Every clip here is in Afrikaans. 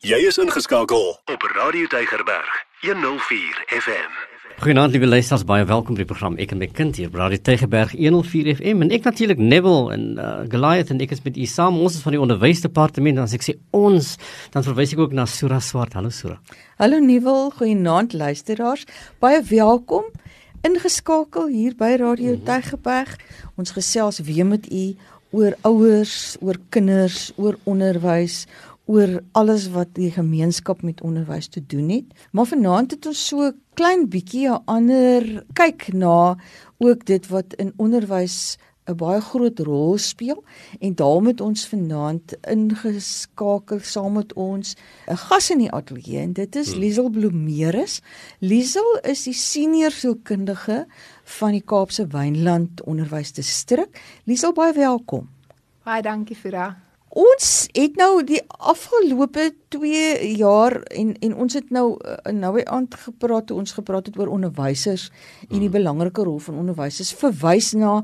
Jy is ingeskakel op Radio Tygerberg 104 FM. Goeienaand lieve luisters, baie welkom by die program Ek en my kind hier by Radio Tygerberg 104 FM en ek natuurlik Neville en uh, Goliath en ek is met u saam ons is van die onderwysdepartement en as ek sê ons dan verwys ek ook na Sura Swart. Hallo Sura. Hallo Neville, goeienaand luisteraars. Baie welkom ingeskakel hier by Radio mm -hmm. Tygerberg. Ons gesels weer met u oor ouers, oor kinders, oor onderwys, oor alles wat die gemeenskap met onderwys te doen het. Maar vanaand het ons so klein bietjie 'n ander kyk na ook dit wat in onderwys 'n baie groot rol speel en daarom het ons vanaand ingeskakel saam met ons 'n gas in die ateljee en dit is hmm. Liesel Bloemeris. Liesel is die senior sielkundige van die Kaapse Wynland Onderwysdistrik. Liesel baie welkom. Baie dankie vir daai Ons het nou die afgelope 2 jaar en en ons het nou uh, nou by aand gepraat toe ons gepraat het oor onderwysers en die mm. belangrike rol van onderwysers verwys na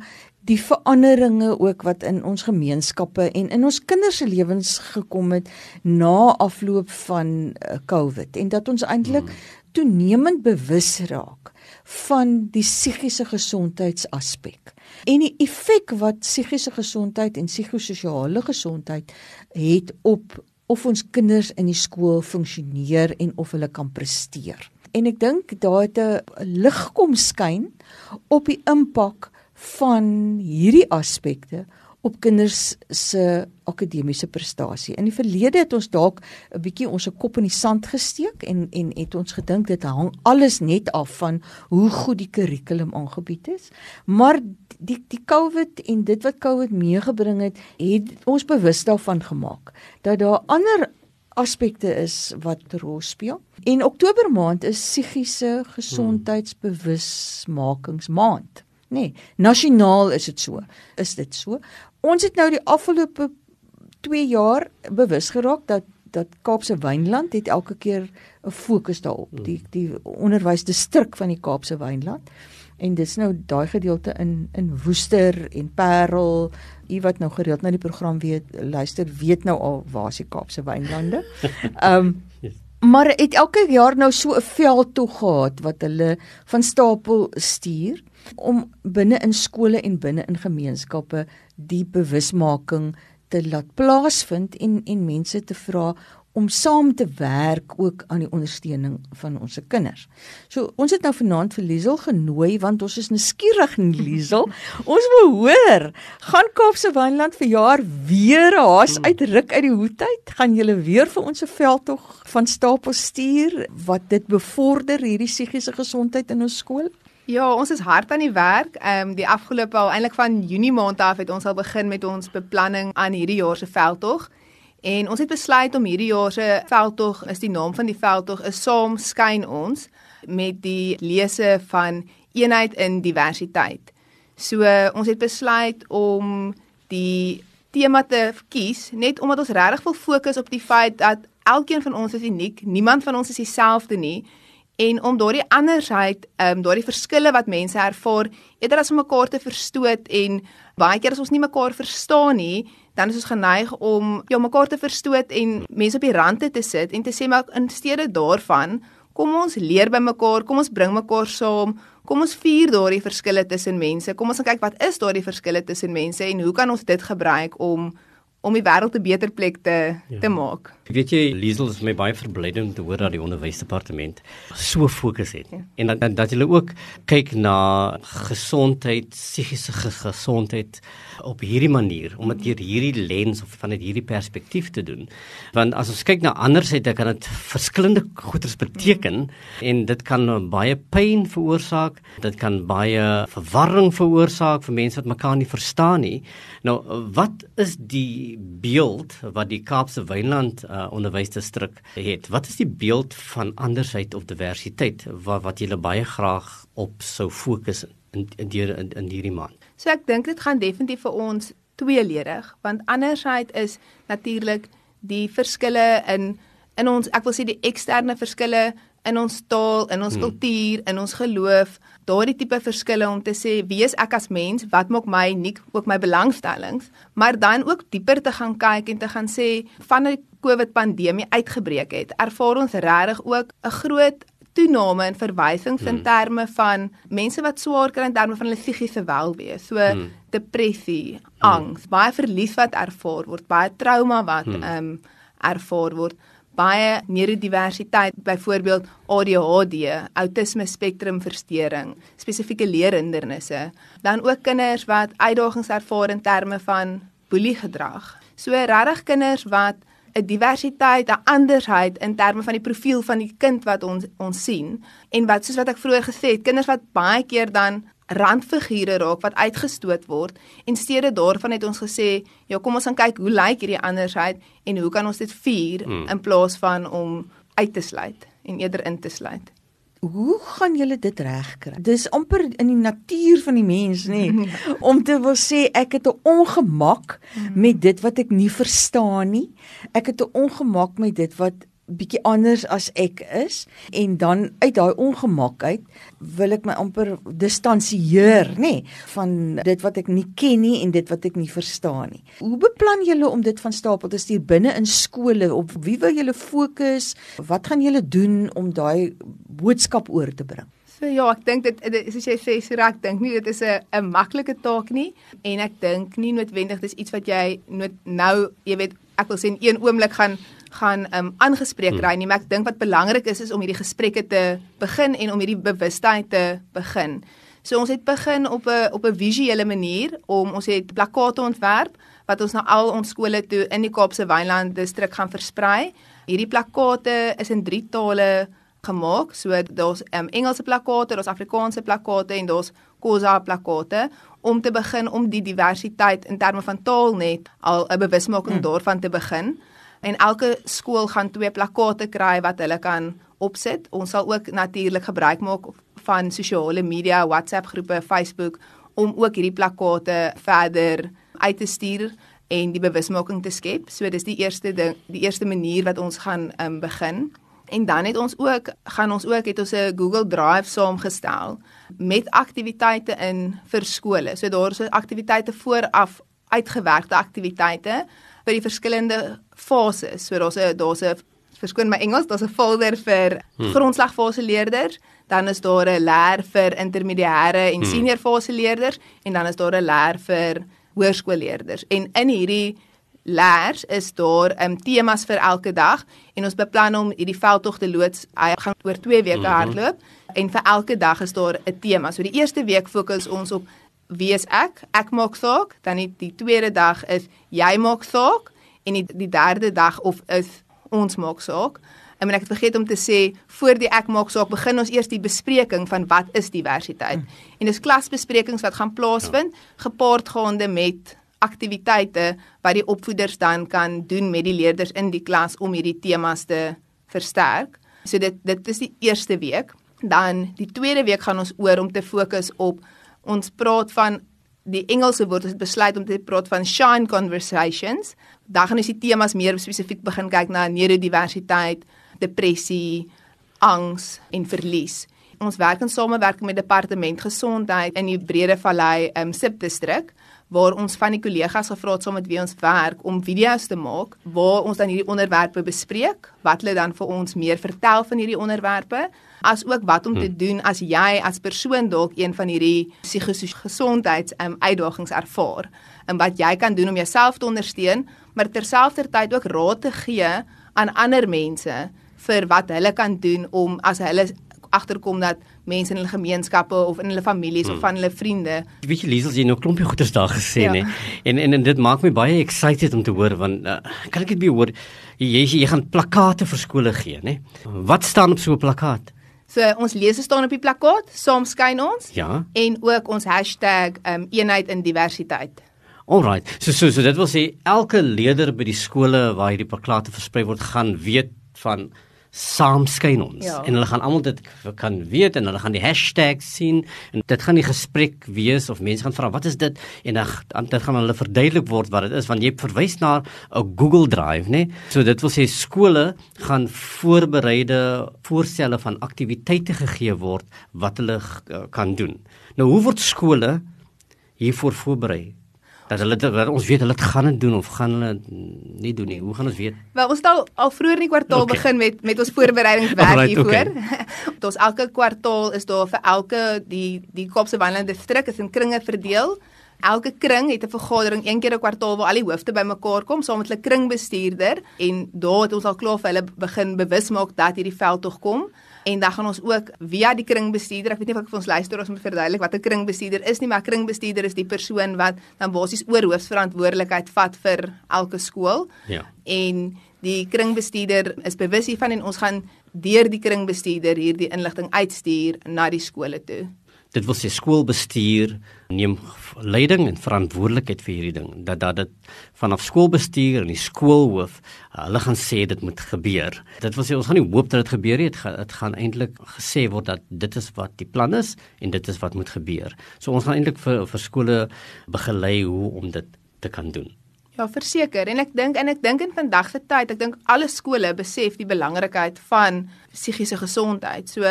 die veranderinge ook wat in ons gemeenskappe en in ons kinders se lewens gekom het na afloop van uh, COVID en dat ons eintlik mm. toenemend bewus raak van die psigiese gesondheidsaspek en die effek wat psigiese gesondheid en psigososiale gesondheid het op of ons kinders in die skool funksioneer en of hulle kan presteer. En ek dink daar het 'n lig kom skyn op die impak van hierdie aspekte op kinders se akademiese prestasie. In die verlede het ons dalk 'n bietjie ons kop in die sand gesteek en en het ons gedink dit hang alles net af van hoe goed die kurrikulum aangebied is. Maar die die COVID en dit wat COVID meegebring het, het ons bewus daarvan gemaak dat daar ander aspekte is wat rol speel. En Oktober maand is psigiese gesondheidsbewusmakingsmaand. Nee, nasionaal is dit so. Is dit so? Ons het nou die afgelope 2 jaar bewus geraak dat dat Kaapse Wynland het elke keer 'n fokus daarop. Die die onderwysdistrik van die Kaapse Wynland. En dis nou daai gedeelte in in Woester en Parel. U wat nou gereeld na die program weet, luister, weet nou al waar die Kaapse Wynlande. Ehm um, maar het elke jaar nou so 'n veld toe gehad wat hulle van stapel stuur om binne in skole en binne in gemeenskappe die bewusmaking te laat plaasvind en en mense te vra om saam te werk ook aan die ondersteuning van ons kinders. So ons het nou vanaand vir Liesel genooi want ons is nuuskierig in Liesel. Ons wil hoor, gaan Kaapse Wynland vir jaar weer haas uitruk uit die hoed uit? Gaan julle weer vir ons 'n veldtog van stapel stuur wat dit bevorder hierdie psigiese gesondheid in ons skole? Ja, ons is hard aan die werk. Ehm um, die afgelope al eintlik van Junie maand af het ons al begin met ons beplanning aan hierdie jaar se veldtog. En ons het besluit om hierdie jaar se veldtog, is die naam van die veldtog is Saam skyn ons met die lese van eenheid in diversiteit. So ons het besluit om die tema te kies net omdat ons regtig wil fokus op die feit dat elkeen van ons is uniek, niemand van ons is dieselfde nie en om daardie andersheid, ehm um, daardie verskille wat mense ervaar, eerder as om mekaar te verstoot en baie keer as ons nie mekaar verstaan nie, dan is ons geneig om ja mekaar te verstoot en mense op die rande te sit en te sê maar in steede daarvan, kom ons leer by mekaar, kom ons bring mekaar saam, kom ons vier daardie verskille tussen mense. Kom ons kyk wat is daardie verskille tussen mense en hoe kan ons dit gebruik om om die wêreld 'n beter plek te ja. te maak. Ek weet jy Liesel is my baie verblydend te hoor dat die onderwysdepartement so fokus het ja. en dat dat hulle ook kyk na gesondheid, psigiese gesondheid op hierdie manier om dit deur hierdie lens of van dit hierdie perspektief te doen. Want as ons kyk na ander side kan dit verskillende goeders beteken en dit kan baie pyn veroorsaak, dit kan baie verwarring veroorsaak vir mense wat mekaar nie verstaan nie. Nou wat is die beeld wat die Kaapse Wynland uh, onderwysdistrik het. Wat is die beeld van andersheid of diversiteit wat wat julle baie graag op sou fokus in in die in, in hierdie maand? So ek dink dit gaan definitief vir ons tweeledig want andersheid is natuurlik die verskille in in ons ek wil sê die eksterne verskille in ons taal, in ons hmm. kultuur, in ons geloof, daardie tipe verskille om te sê wie is ek as mens, wat maak my uniek, ook my belangstellings, maar dan ook dieper te gaan kyk en te gaan sê van 'n COVID pandemie uitgebreek het, ervaar ons regtig ook 'n groot toename in verwysings hmm. in terme van mense wat swaar kry in terme van hulle psigiese welbeë, so hmm. depressie, angs, hmm. baie verlies wat ervaar word, baie trauma wat hmm. ehm um, ervaar word baie neurodiversiteit, byvoorbeeld ADHD, autisme spektrumversteuring, spesifieke leerhindernisse, dan ook kinders wat uitdagings ervaar in terme van boeliegedrag. So regtig kinders wat 'n diversiteit, 'n andersheid in terme van die profiel van die kind wat ons ons sien en wat soos wat ek vroeër gesê het, kinders wat baie keer dan randfigure raak wat uitgestoot word en steede daarvan het ons gesê ja kom ons gaan kyk hoe lyk hierdie andersheid en hoe kan ons dit vier hmm. in plaas van om uit te sluit en eerder in te sluit. Hoe gaan julle dit regkry? Dis amper in die natuur van die mens nê nee, om te wil sê ek het 'n ongemak hmm. met dit wat ek nie verstaan nie. Ek het 'n ongemak met dit wat bietjie anders as ek is en dan uit daai ongemak uit wil ek my amper distansieer nê nee, van dit wat ek nie ken nie en dit wat ek nie verstaan nie. Hoe beplan julle om dit van stapel te stuur binne in skole op wie wil julle fokus? Wat gaan julle doen om daai boodskap oor te bring? So ja, ek dink dit is as jy sê so ek dink nie dit is 'n 'n maklike taak nie en ek dink nie noodwendig dis iets wat jy nou, jy weet, ek wil sê in een oomblik gaan gaan um aangespreek hmm. raai nie, maar ek dink wat belangrik is is om hierdie gesprekke te begin en om hierdie bewustheid te begin. So ons het begin op 'n op 'n visuele manier om ons het plakkate ontwerp wat ons na al ons skole toe in die Kaapse Wynland distrik gaan versprei. Hierdie plakkate is in drie tale gemaak. So daar's um, Engelse plakkate, daar's Afrikaanse plakkate en daar's Khoza plakkate om te begin om die diversiteit in terme van taal net al 'n bewusmaking hmm. daarvan te begin en elke skool gaan twee plakkate kry wat hulle kan opsit. Ons sal ook natuurlik gebruik maak van sosiale media, WhatsApp groepe, Facebook om ook hierdie plakkate verder uit te stuur en die bewusmaking te skep. So dis die eerste ding, die eerste manier wat ons gaan um, begin. En dan het ons ook gaan ons ook het ons 'n Google Drive saamgestel met aktiwiteite in vir skole. So daar's aktiwiteite vooraf uitgewerkte aktiwiteite vir die verskillende fases. So daar's 'n daar's 'n verskoon my Engels, daar's 'n folder vir hmm. grondslagfase leerders, dan is daar 'n leer vir intermediêre en hmm. senior fase leerders en dan is daar 'n leer vir hoërskoolleerders. En in hierdie leers is daar um, temas vir elke dag en ons beplan om hierdie veldtog te loods. Hy gaan oor 2 weke hmm. hardloop en vir elke dag is daar 'n tema. So die eerste week fokus ons op wie is ek? Ek maak saak. Dan die, die tweede dag is jy maak saak en die, die derde dag of is ons maak saak. En ek het vergeet om te sê voor die ek maak saak begin ons eers die bespreking van wat is diversiteit. Hmm. En dis klasbesprekings wat gaan plaasvind ja. gepaardgaande met aktiwiteite wat die opvoeders dan kan doen met die leerders in die klas om hierdie temas te versterk. So dit dit is die eerste week. Dan die tweede week gaan ons oor om te fokus op ons praat van die Engelse woord het besluit om te praat van shine conversations. Daar gaan ons die temas meer spesifiek begin kyk na neurodiversiteit, depressie, angs en verlies. Ons werk in samewerking met departement gesondheid in die Brede Vallei um, subdistrik waar ons van die kollegas gevra het saam met wie ons werk om video's te maak waar ons dan hierdie onderwerpe bespreek, wat hulle dan vir ons meer vertel van hierdie onderwerpe as ook wat om te hmm. doen as jy as persoon dalk een van hierdie psigiese gesondheids um, uitdagings ervaar en wat jy kan doen om jouself te ondersteun maar terselfdertyd ook raad te gee aan ander mense vir wat hulle kan doen om as hulle agterkom dat mense in hulle gemeenskappe of in hulle families hmm. of van hulle vriende. Weet jy Liesel, jy nou klompie goeders daar gesê ja. nê. En, en en dit maak my baie excited om te hoor want uh, kan ek dit weer hoor jy jy gaan plakate vir skole gee nê. Wat staan op so 'n plakkaat? So ons lese staan op die plakkaat, saam skyn ons. Ja. En ook ons hashtag um eenheid in diversiteit. Alright. So so so dit wil sê elke leerder by die skole waar hierdie plakate versprei word gaan weet van saam skyn ons. Ja. en hulle gaan almal dit kan weet en hulle gaan die hashtag sien en dit gaan die gesprek wees of mense gaan vra wat is dit? En dan dit gaan hulle verduidelik word wat dit is want jy verwys na 'n Google Drive nê so dit wil sê skole gaan voorbereide voorstelle van aktiwiteite gegee word wat hulle kan doen. Nou hoe word skole hiervoor voorberei Dat hulle dat ons weet hulle het gaan dit doen of gaan hulle nie doen nie. Hoe gaan ons weet? Wel, ons het al al vroeër in die kwartaal Okay. begin met met ons voorbereidingswerk Alright, hiervoor. okay. Okay. ons elke kwartaal is daar vir elke die die Kaapse Wynland distrik is in kringe verdeel. Elke kring het 'n vergadering een keer 'n kwartaal waar al die hoofde bymekaar kom saam met hulle kringbestuurder en daar het ons al klaar vir hulle begin bewus maak dat hierdie veldtog kom. En dan gaan ons ook via die kringbestuurder, ek weet nie of ek vir ons luisteraars moet verduidelik wat 'n kringbestuurder is nie, maar kringbestuurder is die persoon wat dan basies oor hoofsverantwoordelikheid vat vir elke skool. Ja. En die kringbestuurder is bewus hiervan en ons gaan deur die kringbestuurder hierdie inligting uitstuur na die skole toe. Dit wil sê skoolbestuur neem leiding en verantwoordelikheid vir hierdie ding. Dat dat dit vanaf skoolbestuur en die skoolhoof, hulle gaan sê dit moet gebeur. Dit wil sê ons gaan nie hoop dat dit gebeur nie. Dit gaan dit gaan eintlik gesê word dat dit is wat die plan is en dit is wat moet gebeur. So ons gaan eintlik vir vir skole begelei hoe om dit te kan doen. Ja, verseker en ek dink en ek dink in vandag se tyd, ek dink alle skole besef die belangrikheid van psigiese gesondheid. So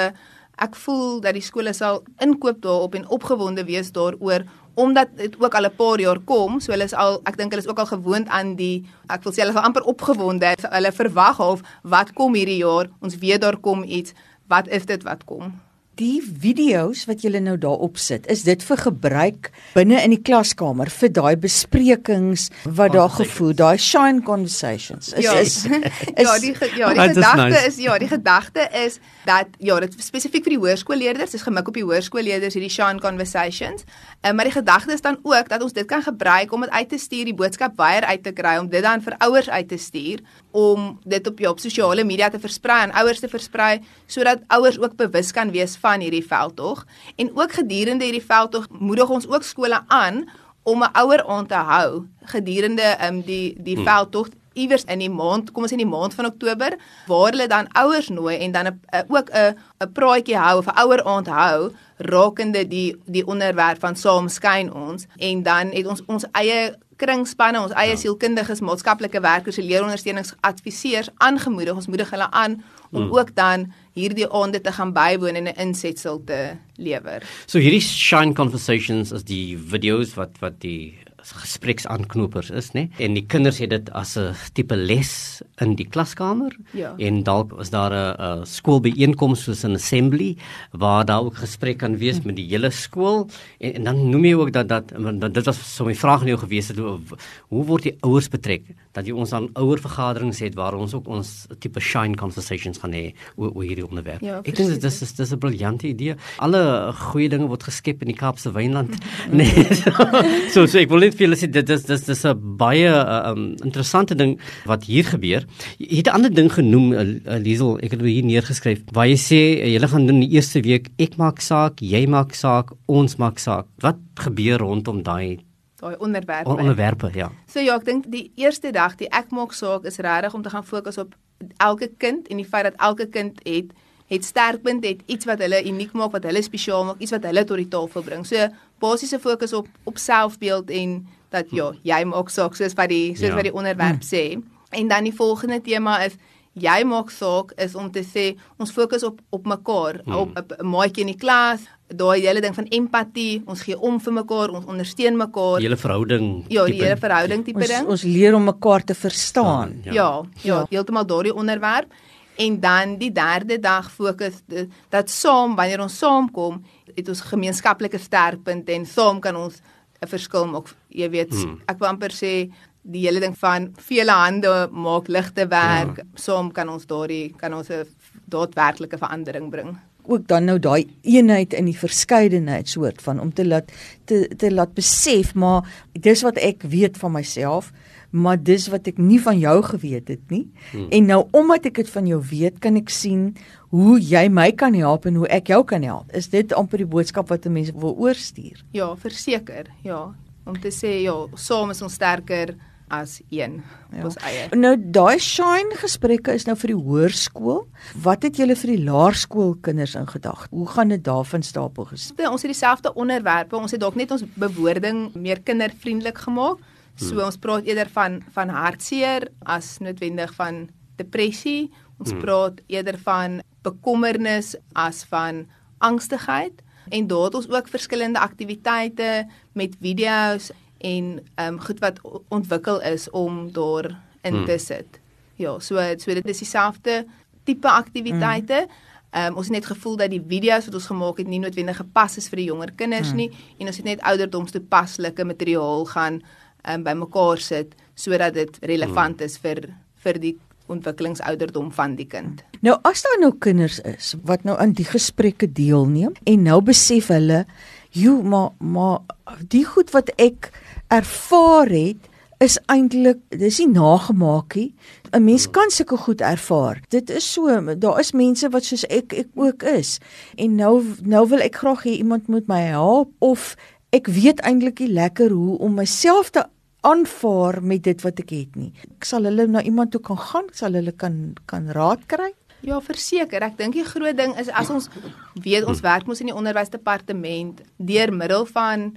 ek voel dat die skole sal inkoop daarop en opgewonde wees daaroor omdat dit ook al 'n paar jaar kom, so hulle is al ek dink hulle is ook al gewoond aan die ek wil sê hulle is amper opgewonde. Hulle verwag half wat kom hierdie jaar? Ons weet daar kom iets. Wat is dit wat kom? Die video's wat julle nou daarop sit, is dit vir gebruik binne in die klaskamer vir daai besprekings wat daar gevoer, daai shine conversations. Is, ja, is, is, ja, die ja, die gedagte nice. is ja, die gedagte is dat ja, dit spesifiek vir die hoërskoolleerders, dis gemik op die hoërskoolleerders hierdie Shine Conversations. Uh, maar die gedagte is dan ook dat ons dit kan gebruik om dit uit te stuur, die boodskap wyer uit te kry, om dit dan vir ouers uit te stuur, om dit op ja, op sosiale media te versprei en ouers te versprei sodat ouers ook bewus kan wees van hierdie veldtog. En ook gedurende hierdie veldtog moedig ons ook skole aan om 'n ouer aan te hou gedurende um, die die hmm. veldtog iewers in die maand, kom ons sê in die maand van Oktober, waar hulle dan ouers nooi en dan 'n ook 'n 'n praatjie hou of 'n ouer aand hou rakende die die onderwerp van saam skyn ons en dan het ons ons eie kringspanne, ons eie ja. sielkundiges, maatskaplike werkers, leerondersteuningsadviseurs aangemoedig. Ons moedig hulle aan om hmm. ook dan hierdie aande te gaan bywoon en 'n insetsel te lewer. So hierdie shine conversations is die video's wat wat die gespreksanknopers is, nê? En die kinders het dit as 'n tipe les in die klaskamer. Ja. En dalk is daar 'n skoolbyeenkoms soos 'n assembly waar daar ook gesprek kan wees met die hele skool en, en dan noem jy ook dat dat, dat dit was so 'n vraag aan jou gewees het hoe, hoe word die ouers betrek? Dat jy ons dan ouer vergaderings het waar ons ook ons tipe shine conversations gaan hê oor, oor hierdie onderwerp. Ja, Ek dink dit is dis dis 'n briljante idee. Alle goeie dinge word geskep in die Kaapse wynland. nee. So so ek wil net vir julle sê dit is dis dis 'n baie uh, um, interessante ding wat hier gebeur. Jy het 'n ander ding genoem uh, uh, Liesel, ek het dit hier neergeskryf. Waar jy sê uh, julle gaan doen die eerste week ek maak saak, jy maak saak, ons maak saak. Wat gebeur rondom daai Daai onderwerpe. on onderwerpe, ja. So ja, ek dink die eerste dag, die ek maak saak is regtig om te gaan fokus op elke kind en die feit dat elke kind het het sterkpunt, het iets wat hulle uniek maak, wat hulle spesiaal maak, iets wat hulle tot die tafel bring. So basiese fokus op op selfbeeld en dat ja, jy maak saak soos wat die soos Ja. wat die onderwerp sê. En dan die volgende tema is jy maak saak is om te sê ons fokus op op mekaar, Hmm. op 'n- 'n maatjie in die klas, daai hele ding van empatie, ons gee om vir mekaar, ons ondersteun mekaar. Die hele verhouding. Ja, die hele verhouding tipe ons, ding. ons leer om mekaar te verstaan. Ja. Ja, ja, Ja. ja heeltemal daardie onderwerp. En dan die derde dag fokus de- dat saam wanneer ons saamkom, het ons gemeenskaplike sterkpunte en saam kan ons 'n verskil maak. Jy weet, Hmm. ek wil amper sê die hele ding van vele hande maak ligte werk. Ja. Saam kan ons daardie kan ons 'n daadwerklike verandering bring. Ook dan nou daai eenheid in die verskeidenheid soort van om te laat te te laat besef maar dis wat ek weet van myself maar dis wat ek nie van jou geweet het nie hmm. en nou omdat ek dit van jou weet kan ek sien hoe jy my kan help en hoe ek jou kan help is dit amper die boodskap wat 'n mens wil oorstuur Ja, verseker. Ja, om te sê ja, saam is ons sterker as een Ja. ja. ons eie. nou daai shine gesprekke is nou vir die hoërskool wat het julle vir die laerskoolkinders in gedagte hoe gaan dit daarvan stapel gespreek Ja, ons het dieselfde onderwerpe. Ons het dalk net ons bewoording meer kindervriendelik gemaak. So ons praat eerder van van hartseer as noodwendig van depressie. Ons hmm. praat eerder van bekommernis as van angstigheid. En daar het ons ook verskillende aktiwiteite met video's en ehm um, goed wat ontwikkel is om daar in hmm. te sit. Ja, so so dit is dieselfde tipe aktiwiteite. Ehm um, ons het net gevoel dat die video's wat ons gemaak het nie noodwendig gepas is vir die jonger kinders hmm. nie en ons het net ouderdomstoepaslike materiaal gaan ehm um, bymekaar sit sodat dit relevant is vir vir die ontwikkelingsouderdom van die kind. Nou as daar nou kinders is wat nou aan die gesprekke deelneem en nou besef hulle, "Jo, maar maar die goed wat ek ervaar het is eintlik dis nie nagemaakie. 'n Mens kan sulke goed ervaar. Dit is so, daar is mense wat soos ek ek ook is. En nou nou wil ek graag hê iemand moet my help of ek weet eintlik nie lekker hoe om myself te aanvaar met dit wat ek het nie. Ek sal hulle na iemand toe kan gaan, sal hulle kan kan raad kry. Ja, verseker. Ek dink die groot ding is as ons weet ons werk mos in die onderwysdepartement deur middel van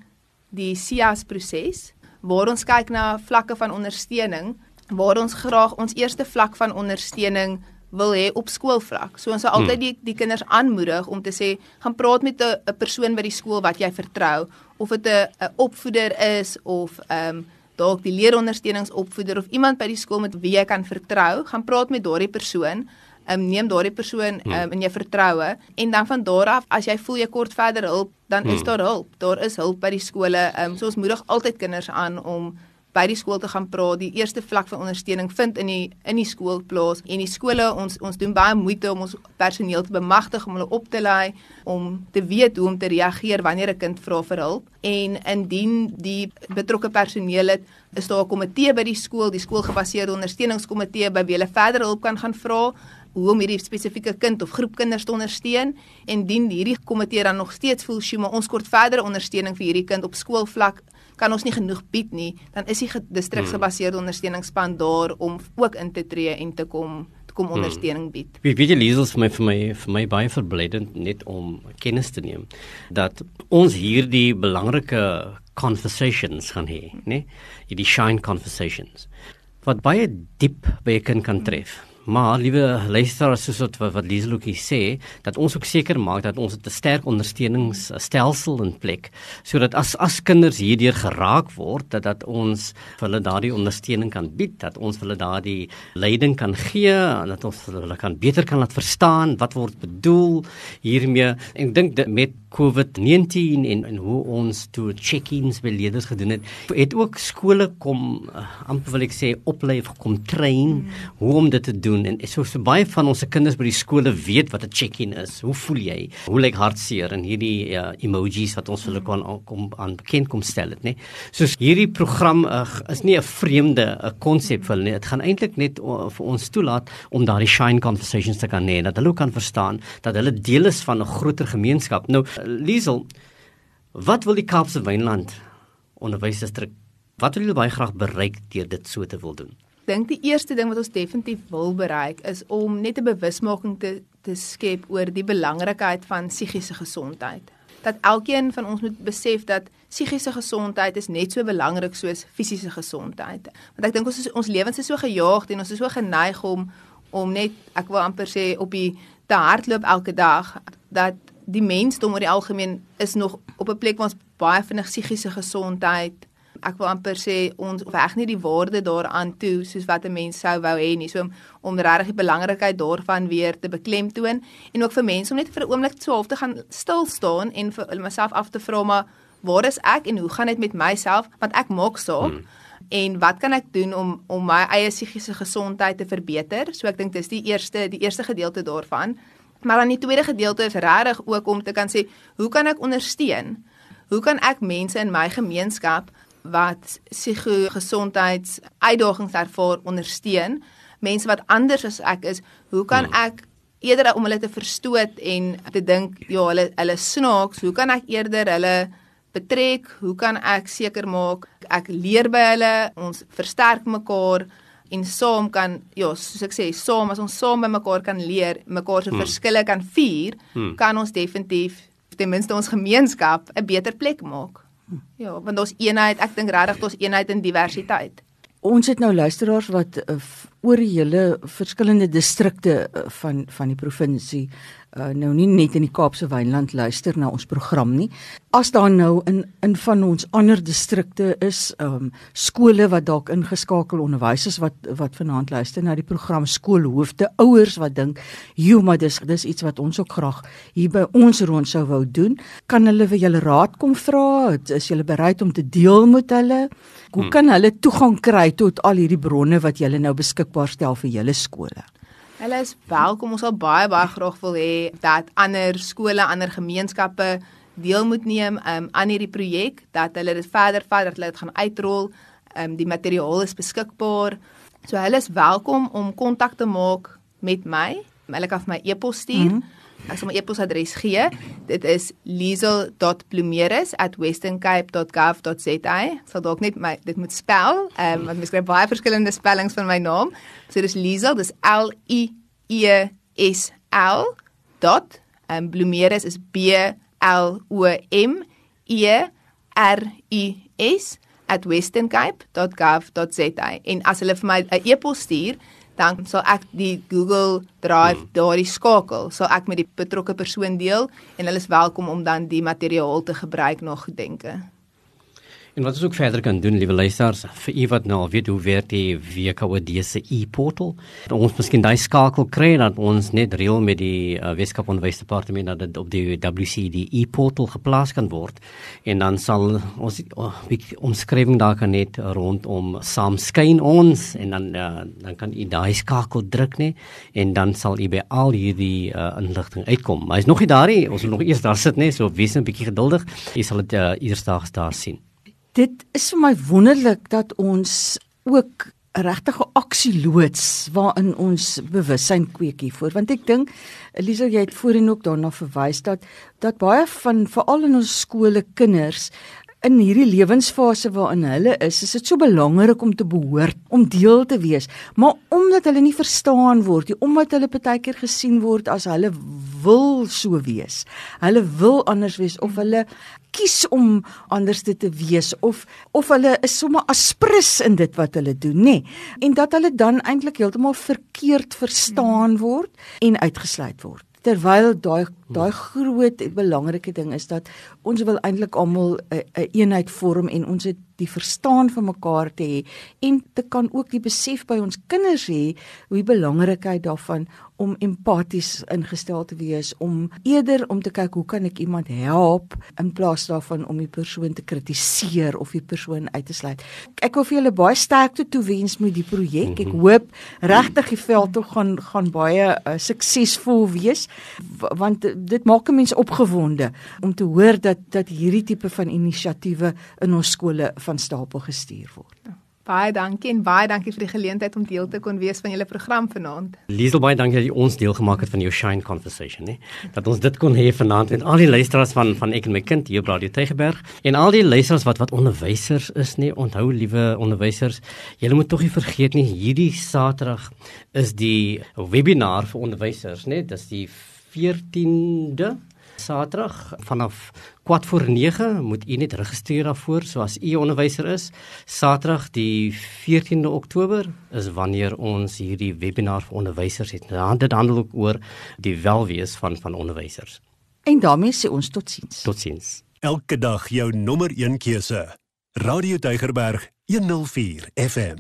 die SIAS proses waar ons kyk na vlakke van ondersteuning waar ons graag ons eerste vlak van ondersteuning wil hê op skoolvlak. So ons sal altyd hmm. die die kinders aanmoedig om te sê gaan praat met 'n 'n persoon by die skool wat jy vertrou of dit 'n 'n opvoeder is of ehm um, dalk die leerondersteuningsopvoeder of iemand by die skool met wie jy kan vertrou, gaan praat met daardie persoon um, neem daardie persoon um, in jou vertroue en dan van daar af as jy voel jy kort verder hulp, dan is hmm. daar hulp. Daar is hulp by die skole. Um, so ons moedig altyd kinders aan om by die skool te gaan praat. Die eerste vlak van ondersteuning vind in die in die skool plaas en die skole ons ons doen baie moeite om ons personeel te bemagtig om hulle op te lei om te weet hoe om te reageer wanneer 'n kind vra vir hulp en indien die betrokke personeel het is daar 'n komitee by die skool, die skoolgebaseerde ondersteuningskomitee by wie hulle verder hulp kan gaan vra hoe om hierdie spesifieke kind of groep kinders te ondersteun en dien hierdie komitee dan nog steeds voel sy maar ons kort verdere ondersteuning vir hierdie kind op skoolvlak kan ons nie genoeg bied nie dan is die distriksgebaseerde ondersteuningsspan daar om ook in te tree en te kom kom hmm. ondersteuning bied. Wie weet jy lees vir my vir my vir my baie verblydend net om kennis te neem dat ons hierdie belangrike conversations gaan hê, né? Hierdie shine conversations wat baie diep by 'n kind kan tref. Maar liewe luisteraars soos wat wat Lieseloetjie sê, dat ons ook seker maak dat ons 'n sterk ondersteuningsstelsel in plek sodat as as kinders hierdeur geraak word, dat dat ons vir hulle daardie ondersteuning kan bied, dat ons hulle daardie leiding kan gee, dat ons hulle kan beter kan laat verstaan wat word bedoel hiermee. Ek dink met COVID-19 en en hoe ons toe check-ins by leerders gedoen het, het ook skole kom uh, amper wil ek sê oplei of kom train mm. hoe om dit te doen en so so baie van ons kinders by die skole weet wat 'n check-in is. Hoe voel jy? Hoe lyk hartseer en hierdie uh, emojis wat ons hulle kan kom aan bekend kom stel dit, nê? So hierdie program uh, is nie 'n vreemde konsep vir hulle nie. Dit gaan eintlik net uh, vir ons toelaat om daardie shine conversations te kan hê dat hulle kan verstaan dat hulle deel is van 'n groter gemeenskap. Nou Liesel, wat wil die Kaapse Wynland onderwysdistrik wat wil julle baie graag bereik deur dit so te wil doen? Dink die eerste ding wat ons definitief wil bereik is om net 'n bewusmaking te te skep oor die belangrikheid van psigiese gesondheid. Dat elkeen van ons moet besef dat psigiese gesondheid is net so belangrik soos fisiese gesondheid. Want ek dink ons is, ons lewens is so gejaagd en ons is so geneig om om net ek wil amper sê op die te hardloop elke dag dat die mensdom oor die algemeen is nog op 'n plek waar ons baie vinnig psigiese gesondheid ek wil amper sê ons weg nie die waarde daaraan toe soos wat 'n mens sou wou hê nie so om, om regtig die belangrikheid daarvan weer te beklemtoon en ook vir mense om net vir 'n oomblik so half te gaan stil staan en vir myself af te vra maar waar is ek en hoe gaan dit met myself want ek maak saak hmm. en wat kan ek doen om om my eie psigiese gesondheid te verbeter so ek dink dis die eerste die eerste gedeelte daarvan Maar dan die tweede gedeelte is regtig ook om te kan sê, hoe kan ek ondersteun? Hoe kan ek mense in my gemeenskap wat psigogesondheids uitdagings ervaar ondersteun? Mense wat anders as ek is, hoe kan hmm. ek eerder om hulle te verstoot en te dink ja, hulle hulle snaaks, hoe kan ek eerder hulle betrek? Hoe kan ek seker maak ek leer by hulle, ons versterk mekaar? en saam kan ja, soos ek sê, saam as ons saam by mekaar kan leer, mekaar se hmm. verskille kan vier, hmm. kan ons definitief ten minste ons gemeenskap 'n beter plek maak. Ja, want ons eenheid, ek dink regtig ons eenheid in diversiteit. Ons het nou luisteraars wat uh, oor hele verskillende distrikte uh, van van die provinsie uh, nou nie net in die Kaapse Wynland luister na ons program nie. As daar nou in in van ons ander distrikte is, ehm um, skole wat dalk ingeskakel onderwysers wat wat vanaand luister na die program skoolhoofde, ouers wat dink, "Jo, maar dis dis iets wat ons ook graag hier by ons rond sou wou doen." Kan hulle vir julle raad kom vra? Is julle bereid om te deel met hulle? Hoe hmm. kan hulle toegang kry tot al hierdie bronne wat julle nou beskikbaar stel vir julle skole? Hulle is welkom. Ons sal baie baie graag wil hê dat ander skole, ander gemeenskappe deel moet neem um, aan hierdie projek, dat hulle dit verder vat, dat hulle dit gaan uitrol. Um, die materiaal is beskikbaar. So hulle is welkom om kontak te maak met my. Hulle kan vir my e-pos stuur. Mm -hmm. Ek sal my e-posadres gee. Dit is liesel.plumeris@westerncape.gov.za. Sal dalk net my dit moet spel, ehm um, want mens kry baie verskillende spellings van my naam. So dis Liesel, dis L I E S L. dot en um, Plumeris is B L O M E R I S @westerncape.gov.za. En as hulle vir my 'n e-pos stuur, dan sal ek die Google Drive hmm. daardie skakel, sal ek met die betrokke persoon deel en hulle is welkom om dan die materiaal te gebruik na gedenke. En wat ons ook verder kan doen, liewe luisters, vir u wat nou weet hoe werk die WKOD se e-portal, ons miskien daai skakel kry dat ons net reël met die uh, Weskaap Onderwysdepartement dat dit op die WCD e-portal geplaas kan word. En dan sal ons oh, omskrywing daar kan net rondom saam skyn ons en dan uh, dan kan u daai skakel druk nê en dan sal u by al hierdie uh, inligting uitkom. Maar is nog nie daar nie, ons moet nog eers daar sit nê, so wees 'n bietjie geduldig. U sal dit uh, eersdaags daar sien dit is vir my wonderlik dat ons ook regtige aksie loods waarin ons bewussyn kweek hiervoor. Want ek dink Elisa jy het voorheen ook daarna verwys dat dat baie van veral in ons skole kinders in hierdie lewensfase waarin hulle is, is dit so belangrik om te behoort, om deel te wees, maar omdat hulle nie verstaan word nie, omdat hulle baie keer gesien word as hulle wil so wees. Hulle wil anders wees of hulle kies om anders te wees of of hulle is sommer aspris in dit wat hulle doen, nê? En dat hulle dan eintlik heeltemal verkeerd verstaan word en uitgesluit word terwyl daai daai groot belangrike ding is dat ons wil eintlik almal 'n een eenheid vorm en ons het die verstaan van mekaar te hê en te kan ook die besef by ons kinders hê hoe die belangrikheid daarvan om empaties ingestel te wees om eerder om te kyk hoe kan ek iemand help in plaas daarvan om die persoon te kritiseer of die persoon uit te sluit. Ek wil vir julle baie sterkte toewens met die projek. Ek mhm. hoop regtig die veld tog gaan gaan baie uh, suksesvol wees want dit maak 'n mens opgewonde om te hoor dat dat hierdie tipe van inisiatiewe in ons skole van stapel gestuur word. Ja. Baie dankie en baie dankie vir die geleentheid om deel te kon wees van julle program vanaand. Liesel baie dankie dat jy ons deel gemaak het van jou Shine Conversation, hè. Dat ons dit kon hê vanaand met al die luisteraars van van ek en my kind hier op Radio Tygerberg en al die luisteraars wat wat onderwysers is, nê. Onthou liewe onderwysers, julle moet tog nie vergeet nie, hierdie Saterdag is die webinar vir onderwysers, nê. Dis die 14de Saterdag vanaf kwart voor 9 moet u net registreer daarvoor so as u onderwyser is. Saterdag die 14de Oktober is wanneer ons hierdie webinar vir onderwysers het. Nou, dit handel ook oor die welwees van van onderwysers. En daarmee sê ons totsiens. Totsiens. Elke dag jou nommer 1 keuse. Radio Deugerberg 104 FM.